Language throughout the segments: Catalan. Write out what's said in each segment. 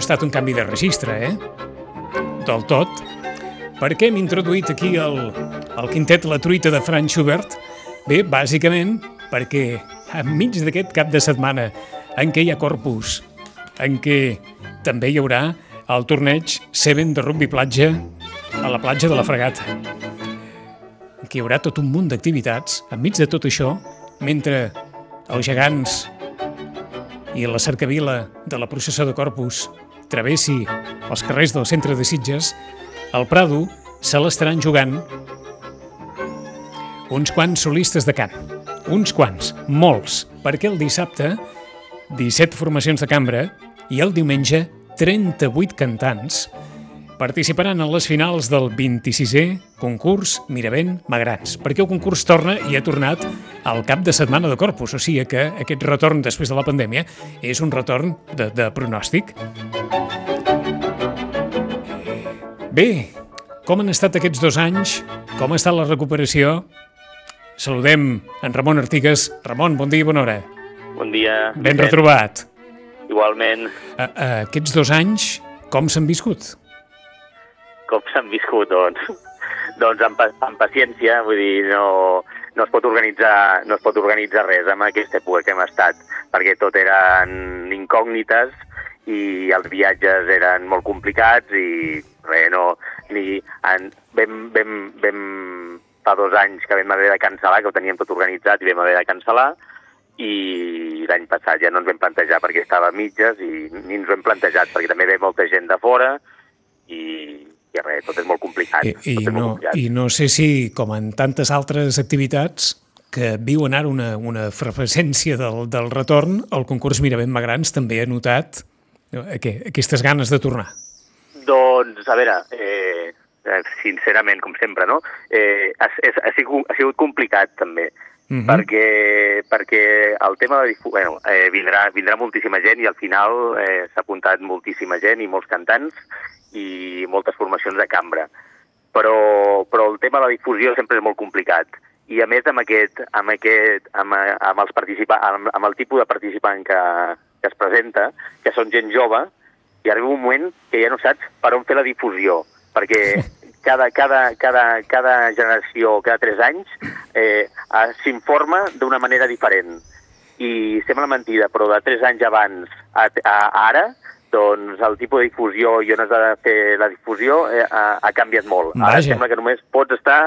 Ha estat un canvi de registre, eh? Del tot. Per què hem introduït aquí el, el quintet La truita de Franz Schubert? Bé, bàsicament perquè enmig d'aquest cap de setmana en què hi ha corpus, en què també hi haurà el torneig Seven de rugby platja a la platja de la Fregata. Que hi haurà tot un munt d'activitats enmig de tot això, mentre els gegants i la cercavila de la processó de Corpus travessi els carrers del centre de Sitges, al Prado se l'estaran jugant uns quants solistes de cant. Uns quants, molts, perquè el dissabte 17 formacions de cambra i el diumenge 38 cantants participaran en les finals del 26è concurs Miravent Magrans, perquè el concurs torna i ha tornat al cap de setmana de Corpus, o sigui que aquest retorn després de la pandèmia és un retorn de, de pronòstic. Bé, com han estat aquests dos anys? Com ha estat la recuperació? Saludem en Ramon Artigues. Ramon, bon dia i bona hora. Bon dia. Ben retrobat. Igualment. Uh, uh, aquests dos anys, com s'han viscut? Com s'han viscut, doncs? doncs amb, amb paciència, vull dir, no, no es pot organitzar no es pot organitzar res amb aquesta època que hem estat, perquè tot eren incògnites i els viatges eren molt complicats i res, no, ni en, vam, vam, vam fa dos anys que vam haver de cancel·lar, que ho teníem tot organitzat i vam haver de cancel·lar, i l'any passat ja no ens vam plantejar perquè estava a mitges i ni ens ho hem plantejat perquè també ve molta gent de fora i, i res, tot és molt complicat. I, i, no, complicat. I no sé si, com en tantes altres activitats, que viuen ara una, una freqüència del, del retorn, el concurs Miravent Magrans també ha notat no, que, aquestes ganes de tornar. Doncs, a veure, eh, sincerament, com sempre, no? Eh, ha, ha, ha, sigut, ha sigut complicat, també, uh -huh. perquè, perquè el tema de... Bueno, eh, vindrà, vindrà moltíssima gent i al final eh, s'ha apuntat moltíssima gent i molts cantants i moltes formacions de cambra. Però, però el tema de la difusió sempre és molt complicat. I a més amb aquest, amb aquest, amb, amb els participants, amb, amb el tipus de participant que, que es presenta, que són gent jove, i arriba un moment que ja no saps per on fer la difusió, perquè cada, cada, cada, cada generació, cada tres anys, eh, s'informa d'una manera diferent. I sembla mentida, però de tres anys abans a, a, a ara, doncs el tipus de difusió i on has de fer la difusió eh, ha, ha canviat molt. Ara Vaja. sembla que només pots estar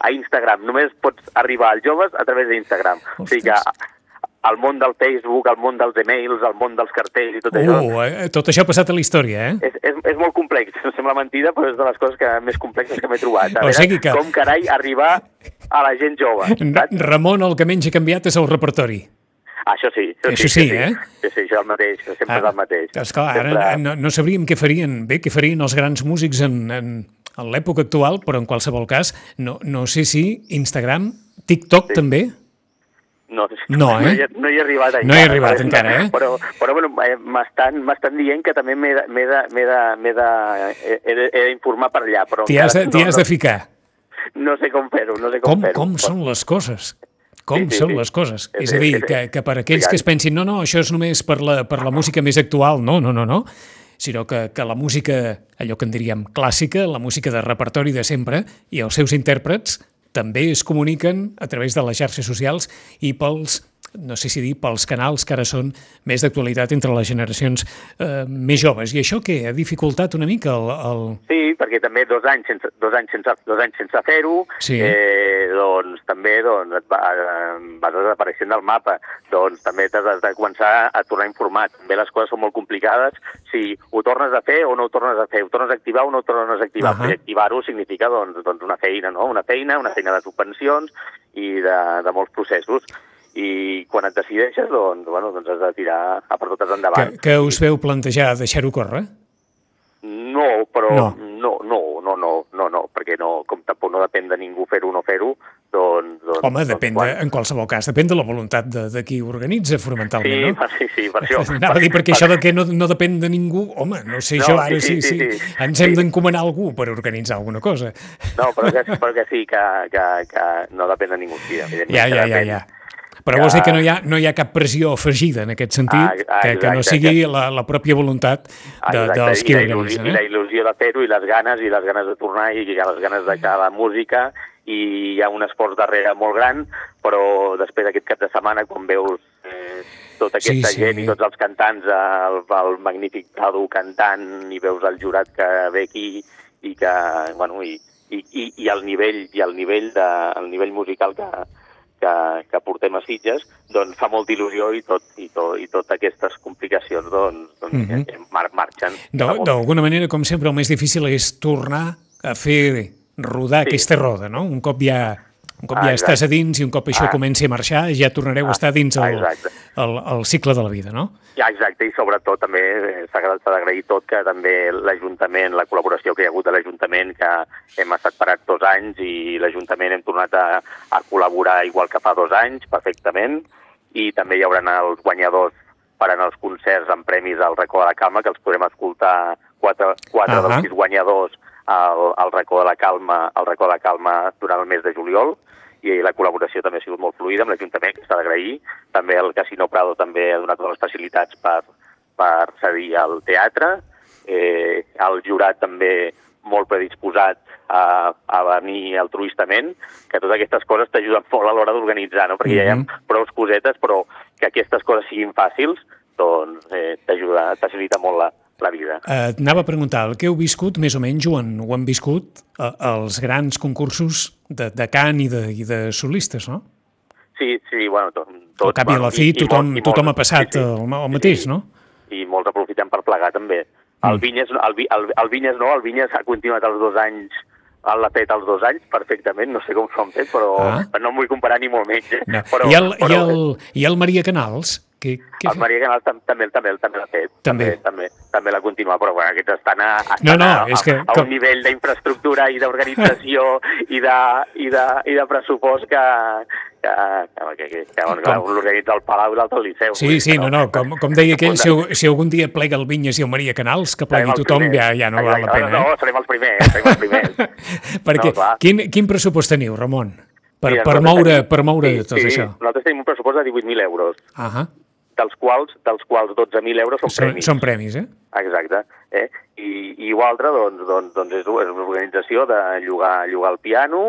a Instagram, només pots arribar als joves a través d'Instagram. O sigui que al món del Facebook, al món dels emails, al món dels cartells i tot això, Uh, eh, tot això ha passat a la història, eh? és, és, és molt complex. Sembla mentida, però és de les coses que, més complexes que m'he trobat. A O veure, sigui que- com carai arribar a la gent jove. Saps? Ramon, el que menys ha canviat és el repertori. Això sí. Això sí, eh? Sí, sí, això és el mateix, sempre és el mateix. Esclar, ara Sempre- no, no sabríem què farien, bé, què farien els grans músics en, en, en l'època actual, però en qualsevol cas, no, no sé si Instagram, TikTok sí. també, No, No, eh? no, hi, no hi he arribat encara. No hi he arribat però- encara, eh? Però, però bueno, eh, m'estan dient que també m'he de- de- de- de- he- he de- he d'informar per allà, però t'hi has, de- no, has de ficar. no, no sé com fer-ho, no sé com, Com, fer-ho. com són les coses? Com Sí, sí, són sí. les coses? És- És a dir, que, que per aquells que es pensin no, no, això és només per la, per la música més actual, no, no, no, no, sinó que, que la música, allò que en diríem clàssica, la música de repertori de sempre, i els seus intèrprets també es comuniquen a través de les xarxes socials i pels no sé si dir pels canals que ara són més d'actualitat entre les generacions eh, més joves. I això què? Ha dificultat una mica el... el... Sí, perquè també dos anys sense, dos anys sense, dos anys sense fer-ho, Sí. eh, doncs també doncs, et va, vas desapareixent del mapa, doncs també t'has de- començar a tornar informat. També les coses són molt complicades, si ho tornes a fer o no ho tornes a fer, ho tornes a activar o no ho tornes a activar, uh -huh. activar-ho significa doncs, doncs una feina, no? una feina, una feina de subvencions i de, de molts processos i quan et decideixes, doncs, bueno, doncs has de tirar a per totes Que, endavant. que us veu plantejar deixar-ho córrer? No, però No. no, no, no, no, no, no, perquè no, com tampoc no depèn de ningú fer-ho o no fer-ho, doncs... doncs Home, doncs, depèn, de, en qualsevol cas, depèn de la voluntat de, de qui organitza fonamentalment, Sí, no? sí, sí, per això. Anava a dir, perquè això de que no, no depèn de ningú, home, no sé No, jo, ara sí, sí, sí, sí, sí, ens hem Sí. d'encomanar algú per organitzar alguna cosa. No, però que, però que sí, que, que, que no depèn de ningú, sí, evidentment. Ja, que ja, ja, depèn. Però que... vols dir que no hi, ha, no hi ha cap pressió afegida en aquest sentit, Ah, ah, que, que no exacte, sigui la, la pròpia voluntat de, Exacte, dels qui organitzen. I la Eh? il·lusió de fer-ho, i les ganes, i les ganes de tornar, i les ganes de que la música, i hi ha un esforç darrere molt gran, però després d'aquest cap de setmana, quan veus eh, tota Sí, aquesta sí. gent i tots els cantants, el, el magnífic Prado cantant, i veus el jurat que ve aquí, i que, bueno, i, i, i, i el nivell, i el nivell, de, el nivell musical que, que, que portem a Sitges, doncs fa molta il·lusió i tot, i tot, i tot aquestes complicacions doncs, doncs mm. -hmm. mar marxen. D'al- D'alguna manera, com sempre, el més difícil és tornar a fer rodar Sí. aquesta roda, no? Un cop ja, un cop ja Ah, exacte. estàs a dins i un cop això Ah. comenci a marxar, ja tornareu a estar dins el, exacte. el, el cicle de la vida, no? Ja, exacte, i sobretot també eh, s'ha d'agrair tot que també l'Ajuntament, la col·laboració que hi ha hagut a l'Ajuntament, que hem estat parats dos anys i l'Ajuntament hem tornat a, a col·laborar igual que fa dos anys, perfectament, i també hi haurà els guanyadors per anar als concerts amb premis al Racó de la Calma, que els podrem escoltar quatre, quatre Ahà. dels sis guanyadors al, al Racó de la Calma, al Racó de la Calma durant el mes de juliol, i la col·laboració també ha sigut molt fluida amb l'Ajuntament, que s'ha d'agrair. També el Casino Prado també ha donat totes les facilitats per, per cedir al teatre. Eh, el jurat també molt predisposat a, a venir altruistament, que totes aquestes coses t'ajuden molt a l'hora d'organitzar, no? perquè ja hi Mhm. ha prou cosetes, però que aquestes coses siguin fàcils, doncs eh, t'ajuda, facilita molt la, la vida. Eh, anava a preguntar, el que heu viscut, més o menys, ho han, ho han viscut eh, els grans concursos de, de cant i de, i de solistes, no? Sí, sí, bueno, tot... tot Al cap i a la fi, tothom, tothom ha passat el, el mateix, no? i molts aprofitem per plegar també. El Mm. Vinyes, el, el, el Vinyes no, el Vinyes ha continuat els dos anys, l'ha fet els dos anys perfectament, no sé com s'ho han fet, però Ah. ah. no em vull comparar ni molt menys. eh? no. Però, I, el, però, i, el, I el Maria Canals, que, que el Maria Canals tam, també, també, també l'ha fet. També. També, també l'ha continuat, però bueno, aquests estan a, estan No, no, a, és que a, a com- un nivell d'infraestructura i d'organització i, de, i, de, i de pressupost que, que, que, que, que, que bueno, un l'organitza el Palau i l'altre al Liceu. Sí, sí, no, no, com, com deia aquell, si, si algun dia plega el Vinyes i el Maria Canals, que plegui tothom, ja, ja no val la pena, No, eh? no, serem els primers, serem els primers. Perquè No, quin, quin pressupost teniu, Ramon? Per, Mira, per, moure, per moure sí, tot sí, això. Nosaltres tenim un pressupost de 18.000 euros, Ahà. Dels quals, dels quals 12.000 euros són, Són, premis. són premis, eh? Exacte. Eh? I, I l'altre, doncs, doncs, doncs és, és una organització de llogar, llogar el piano,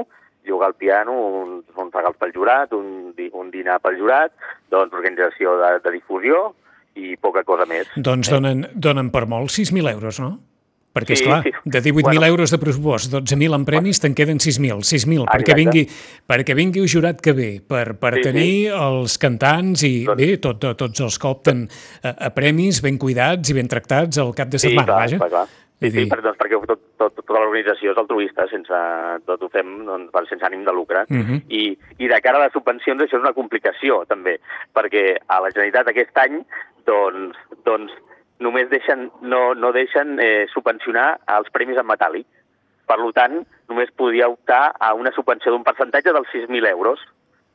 llogar el piano, un, uns regals pel jurat, un, un dinar pel jurat, doncs organització de, de difusió i poca cosa més. Doncs donen, donen per molt 6.000 euros, no? Perquè, Sí, és clar, sí. de 18.000 Bueno. euros de pressupost, 12.000 en premis, te'n queden 6.000. 6.000, perquè vingui, perquè vingui el jurat que ve, per, per Sí, sí. tenir els cantants i, Doncs- bé, tot, tot, tots els que opten a, a premis ben cuidats i ben tractats al cap de setmana, clar, vaja. clar, clar. Sí, sí, per, doncs, perquè tot, tot, tota l'organització és altruista, sense, tot ho fem doncs, sense ànim de lucre. Mhm. I, I de cara a les subvencions això és una complicació, també, perquè a la Generalitat aquest any doncs, doncs només deixen, no, no deixen eh, subvencionar els premis en metàl·lic. Per tant, només podia optar a una subvenció d'un percentatge dels 6.000 euros,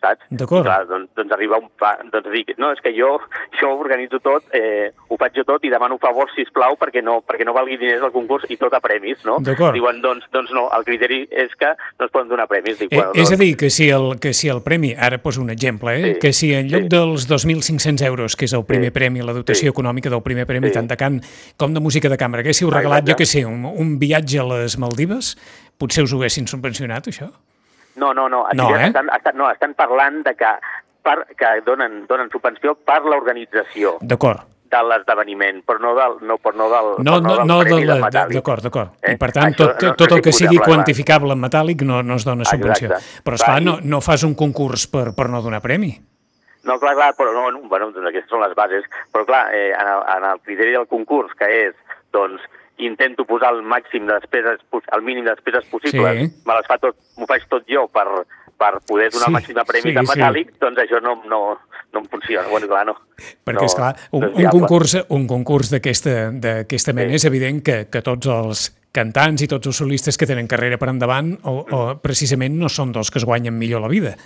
saps? D'acord. Clar, doncs, doncs arriba un... Pa, doncs dic, no, és que jo, jo ho organitzo tot, eh, ho faig jo tot i demano favor, si plau perquè no, perquè no valgui diners al concurs i tot a premis, no? D'acord. Diuen, doncs, doncs no, el criteri és que no es poden donar premis. Dic, Eh, bueno, és a doncs, dir, que si el, que si el premi, ara poso un exemple, eh, Sí, que si en lloc sí. dels 2.500 euros, que és el primer Sí. premi, la dotació Sí. econòmica del primer premi, Sí. tant de cant com de música de cambra, haguéssiu regalat, Exacte. jo que sé, un, un viatge a les Maldives, potser us ho haguessin subvencionat, això? No, no, no. No, eh? estan, estan, no, estan parlant de que, per, que donen, donen subvenció per l'organització D'acord. de l'esdeveniment, però no del, no, però no del, No, però no, del no d'acord, d'acord. Eh? I per tant, Això tot, no tot el sé que si sigui quantificable en metàl·lic no, no es dona subvenció. Exacte. Però, esclar, Clar, no, no fas un concurs per, per no donar premi. No, clar, clar, però no, no bueno, doncs aquestes són les bases. Però clar, eh, en, el, en el criteri del concurs, que és, doncs, intento posar el màxim de despeses, el mínim de despeses possibles, Sí. me les fa tot, m'ho faig tot jo per, per poder donar Sí, el màxim de premis sí, sí. metàl·lic, doncs això no, no, no em funciona. Bueno, clar, no. Perquè, no, és clar, un, no és un concurs, un concurs d'aquesta mena Sí. és evident que, que tots els cantants i tots els solistes que tenen carrera per endavant o, o precisament no són dels que es guanyen millor la vida.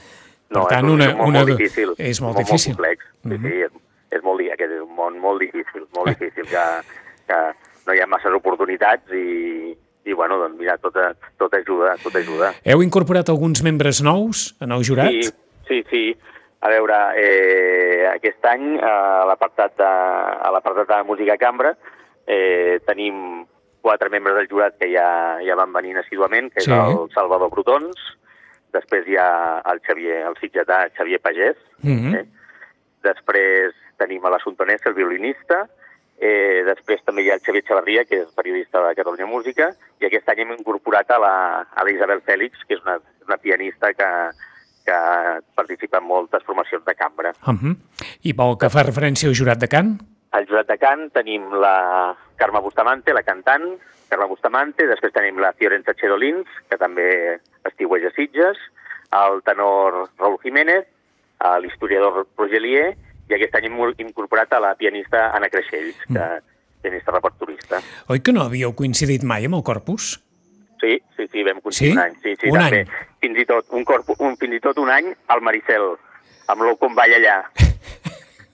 No, per tant, és, un- una, és molt, una, molt difícil. És molt molt, difícil. Molt complex. Sí, Mhm. sí, és, és molt, aquest és un món molt difícil, molt difícil, que, que no hi ha masses oportunitats i, i bueno, doncs mira, tot, tot ajuda, tot ajuda. Heu incorporat alguns membres nous en el jurat? Sí, sí, sí. A veure, eh, aquest any a l'apartat de, a l'apartat de música cambra eh, tenim quatre membres del jurat que ja, ja van venint assiduament, que Sí. és el Salvador Brutons, després hi ha el Xavier, el sitgetà Xavier Pagès, Mhm. eh? després tenim a l'Assumpte Ness, el violinista, eh, després també hi ha el Xavier Xavarria, que és periodista de Catalunya Música, i aquest any hem incorporat a la, a la Isabel Fèlix, que és una, una pianista que, que participa en moltes formacions de cambra. Uh -huh. I pel que fa referència al jurat de cant? Al jurat de cant tenim la Carme Bustamante, la cantant, Carme Bustamante, després tenim la Fiorenza Chedolins, que també estiueja a Sitges, el tenor Raúl Jiménez, l'historiador Roger Lier, i aquest any hem incorporat a la pianista Anna Creixells, que Mm. pianista repertorista. Oi que no havíeu coincidit mai amb el Corpus? Sí, sí, sí, vam coincidir Sí? un any. Sí, sí, Un també. any? Fins i tot un, corp, un, fins i tot un any al Maricel, amb l'ou com balla allà.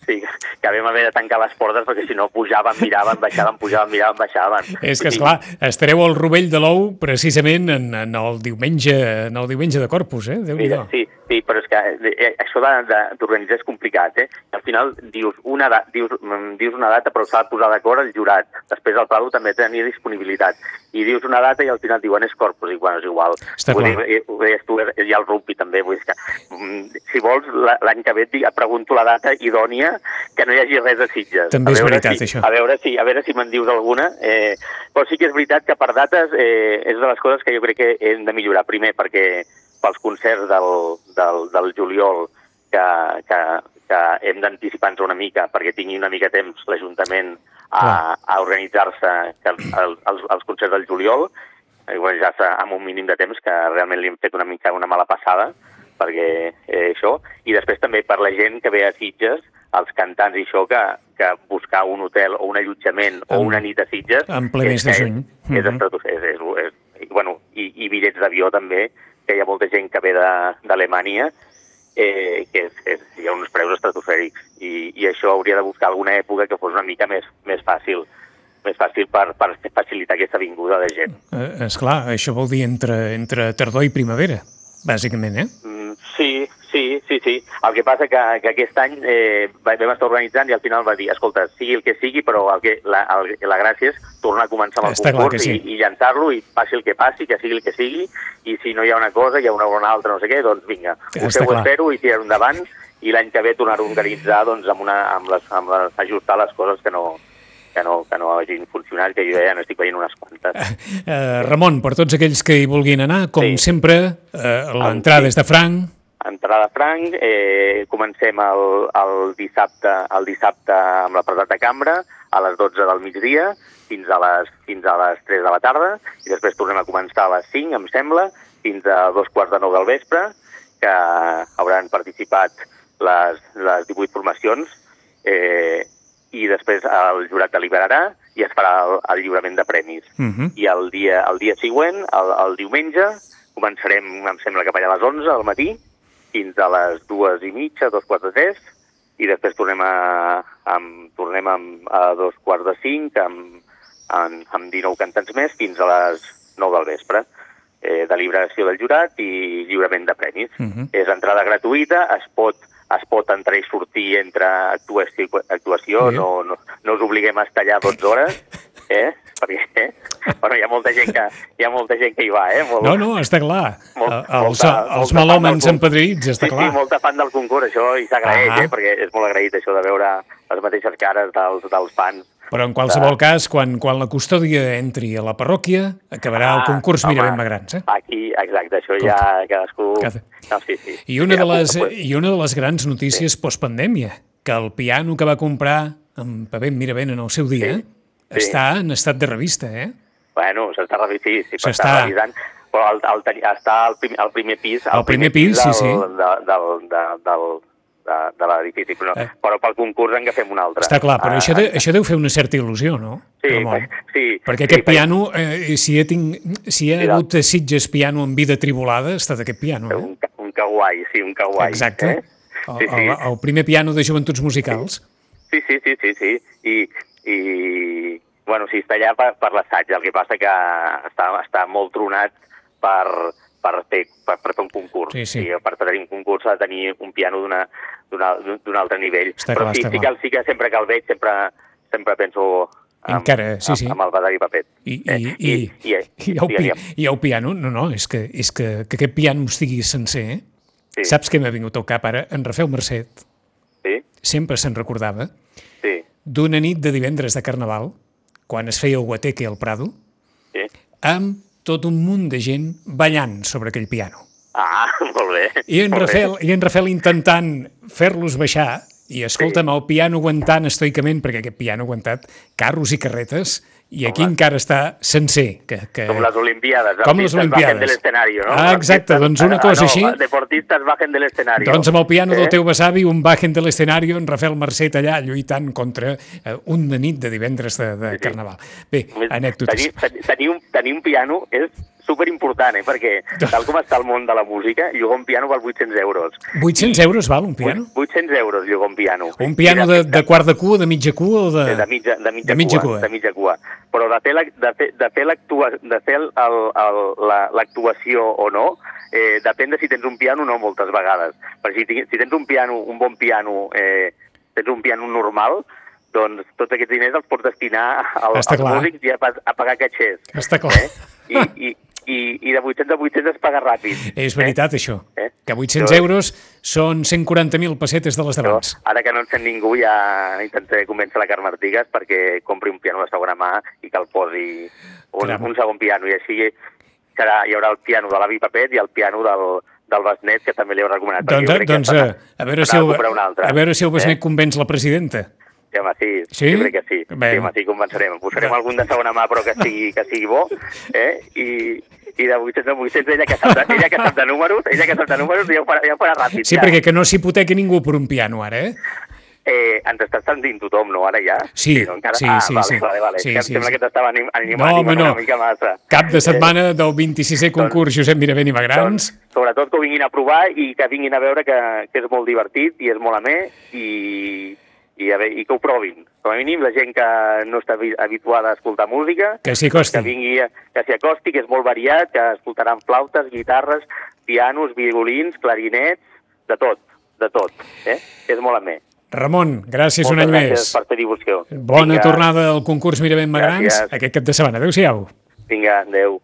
Sí, que vam haver de tancar les portes perquè si no pujaven, miraven, baixaven, pujaven, miraven, baixaven. És que, esclar, estareu al rovell de l'ou precisament en, en, el diumenge, en el diumenge de Corpus, eh? déu nhi sí, sí, però és que eh, això de- de- d'organitzar és complicat, eh? Al final dius una, da, dius, mm, dius una data però s'ha de posar d'acord el jurat. Després el Palau també tenia disponibilitat. I dius una data i al final diuen és corpus, i bueno, és igual. Està Vull clar. dir, eh, ho deies tu, eh, i el rugby també, vull dir que mm, si vols la- l'any que ve et pregunto la data idònia que no hi hagi res a Sitges. També A és veritat, si, això. A veure si, a veure si me'n dius alguna. Eh, però sí que és veritat que per dates eh, és de les coses que jo crec que hem de millorar. Primer, perquè pels concerts del, del, del juliol que, que, que hem d'anticipar-nos una mica perquè tingui una mica temps l'Ajuntament a, a organitzar-se el, el, els, els concerts del juliol eh, bueno, ja s'ha- amb un mínim de temps que realment li hem fet una mica una mala passada perquè eh, això, i després també per la gent que ve a Sitges, els cantants i això, que, que buscar un hotel o un allotjament o En- una nit a Sitges... en ple mes de és- juny. És, és, Mhm. és, és, és, i, bueno, i, i bitllets d'avió també, que hi ha molta gent que ve d'Alemanya, eh, que és, és, hi ha uns preus estratosfèrics i, i això hauria de buscar alguna època que fos una mica més, més fàcil més fàcil per, per facilitar aquesta vinguda de gent. Eh, esclar, això vol dir entre, entre tardor i primavera, bàsicament, eh? Mm, sí, sí, sí, sí. El que passa que, que aquest any eh, va- vam estar organitzant i al final va dir, escolta, sigui el que sigui, però el que, la, el, la gràcia és tornar a començar amb el Està concurs que i, sí. i llançar-lo i passi el que passi, que sigui el que sigui, i si no hi ha una cosa, hi ha una, una altra, no sé què, doncs vinga, ho feu fer-ho i tirar endavant i l'any que ve tornar a organitzar doncs, amb una, amb les, amb les, ajustar les coses que no, que no, que no hagin funcionat, que jo ja n'estic veient unes quantes. Eh, Ramon, per tots aquells que hi vulguin anar, com Sí. sempre, eh, l'entrada sí. és de franc, entrada franc, eh, comencem el, el, dissabte, el dissabte amb la pretat de cambra a les 12 del migdia fins a, les, fins a les 3 de la tarda i després tornem a començar a les 5, em sembla, fins a dos quarts de nou del vespre, que hauran participat les, les 18 formacions eh, i després el jurat deliberarà i es farà el, el lliurament de premis uh -huh. i el dia, el dia següent, el, el diumenge, començarem, em sembla que per allà a les 11 al matí, fins a les dues i mitja, dos quarts de tres, i després tornem a, amb, tornem amb, a dos quarts de cinc, amb, amb, amb 19 cantants més, fins a les 9 del vespre. Eh, deliberació del jurat i lliurament de premis. Uh -huh. És entrada gratuïta, es pot es pot entrar i sortir entre actuació i actuació, Sí. no, no, no us obliguem a estar allà 12 hores, eh? perquè eh? bueno, hi ha molta gent que hi ha molta gent que hi va, eh? Molt, No, no, està clar. molt- els, molta- els malòmens empedrits, està sí, clar. Sí, molta fan del concurs, això, i s'agraeix, Ah. eh? perquè és molt agraït això de veure les mateixes cares dels, dels fans. Però en qualsevol cas, quan, quan la custòdia entri a la parròquia, acabarà el concurs Ah, home, Mira ben Magrans, eh? Aquí, exacte, això ja cadascú... Cada- No, sí, sí. I una, Sí, de les, I una de les grans notícies sí. postpandèmia, que el piano que va comprar en Pavent Miravent en el seu dia Sí, sí. està en estat de revista, eh? Bueno, s'està revisant, sí, sí, S'està- revisant, però el, el, està al primer, al primer pis, al Al primer pis, sí, del, sí. De, del, de, del, de, de l'edifici, però, Eh. però pel concurs en agafem un altre. Està clar, però Ah, això, de, això deu fer una certa il·lusió, no? Sí, Ramon? sí. Perquè sí, aquest perquè- piano, eh, si, he tinc, si hi ha Sí, hagut Sitges piano en vida tribulada, ha estat aquest piano, eh? Un, un kawaii, sí, un kawaii. Exacte. Eh? El, Sí, sí. el, el primer piano de joventuts musicals. Sí, sí, sí, sí, sí. I, i bueno, sí, està allà per, per l'assaig. El que passa que està, està molt tronat per, per, fer, per, per fer un concurs. Sí, sí. I per tenir un concurs s'ha de tenir un piano d'una- d'un altre nivell. Està Però clar, sí, sí, que, sí que sempre que el veig sempre, sempre penso amb, Encara, sí, sí. amb, amb el Badari Papet. I, i, Eh, i, i, i, i, el, pi, digue'm. i el piano, no, no, és que, és que, que aquest piano estigui sencer, eh? Sí. Saps què m'ha vingut al cap ara? En Rafael Mercet Sí, sempre se'n recordava sí, d'una nit de divendres de Carnaval, quan es feia el Guateque al Prado, sí. amb tot un munt de gent ballant sobre aquell piano. Ah, molt bé. I en, molt bé. Rafael, i en Rafael intentant fer-los baixar i escolta'm, el piano aguantant estoicament, perquè aquest piano ha aguantat carros i carretes, i aquí Home. encara està sencer. Que, que... Com les Olimpiades. Com les Olimpiades. Bajen de l'escenari, no? Ah, exacte, doncs una ah, cosa no, així. Deportistes bajen de l'escenari. Doncs amb el piano Eh? del teu besavi, un bajen de l'escenari, en Rafael Mercet allà lluitant contra eh, un de nit de divendres de, de Carnaval. Bé, anècdotes. Tenir, tenir, tenir, un, tenir un piano és superimportant, eh? perquè tal com està el món de la música, llogar un piano val 800 euros. 800 euros val un piano? 800 euros llogar un piano. Un piano I de, de quart de cua, de mitja cua o de... de, mitja, de, mitja, de mitja cua, cua. De mitja cua. Però de fer l'actuació o no, eh, depèn de si tens un piano o no moltes vegades. Perquè si, si tens un piano, un bon piano, eh, tens un piano normal, doncs tots aquests diners els pots destinar al, als clar. músics i a, a pagar catxers. Està clar. Eh? I, i, i, I de 800 a 800 es paga ràpid. És veritat, això. Eh? Que 800 Jo- euros són 140.000 pessetes de les Però d'abans. ara que no en sent ningú ja intentaré convèncer la Carme Artigas perquè compri un piano de segona mà i que el posi un, Caram. un segon piano i així serà, hi haurà el piano de l'avi Papet i el piano del, del Besnet que també li heu recomanat. Doncs, doncs a, d'anar- a, veure si el, a veure si el Besnet Eh? convenç la presidenta. Sí, home, sí, Sí? jo crec que sí. Bé. Sí, home, sí, convencerem. En posarem algun de segona mà, però que sigui, que sigui bo, eh? I, i de 800 a 800, ella que sap de, ella que sap de números, ella que sap de números, ja ho farà, ja ho farà ràpid. Sí, ja. perquè que no s'hipotequi ningú per un piano ara, eh? Eh, ens està sentint tothom, no, ara ja? Sí, no, encara... sí, ah, sí, vale, sí. Vale, vale. Sí, Sí, que sí, em sembla sí. que t'estava anim, anim, No, animant home, no. una mica massa. Cap de setmana del 26è concurs Josep Miravent i Magrans. Doncs, sobretot que ho vinguin a provar i que vinguin a veure que, que és molt divertit i és molt amè i, i, a veure, i que ho provin. Com a mínim, la gent que no està habi- habituada a escoltar música, Que s'hi acosti. que vingui, que s'hi acosti, que és molt variat, que escoltaran flautes, guitarres, pianos, violins, clarinets, de tot, de tot. Eh? És molt amè. Ramon, gràcies un Moltes any gràcies més. per difusió. Bona Vinga, tornada al concurs Miravent Magrans Gràcies. aquest cap de setmana. Adéu-siau. Vinga, adeu.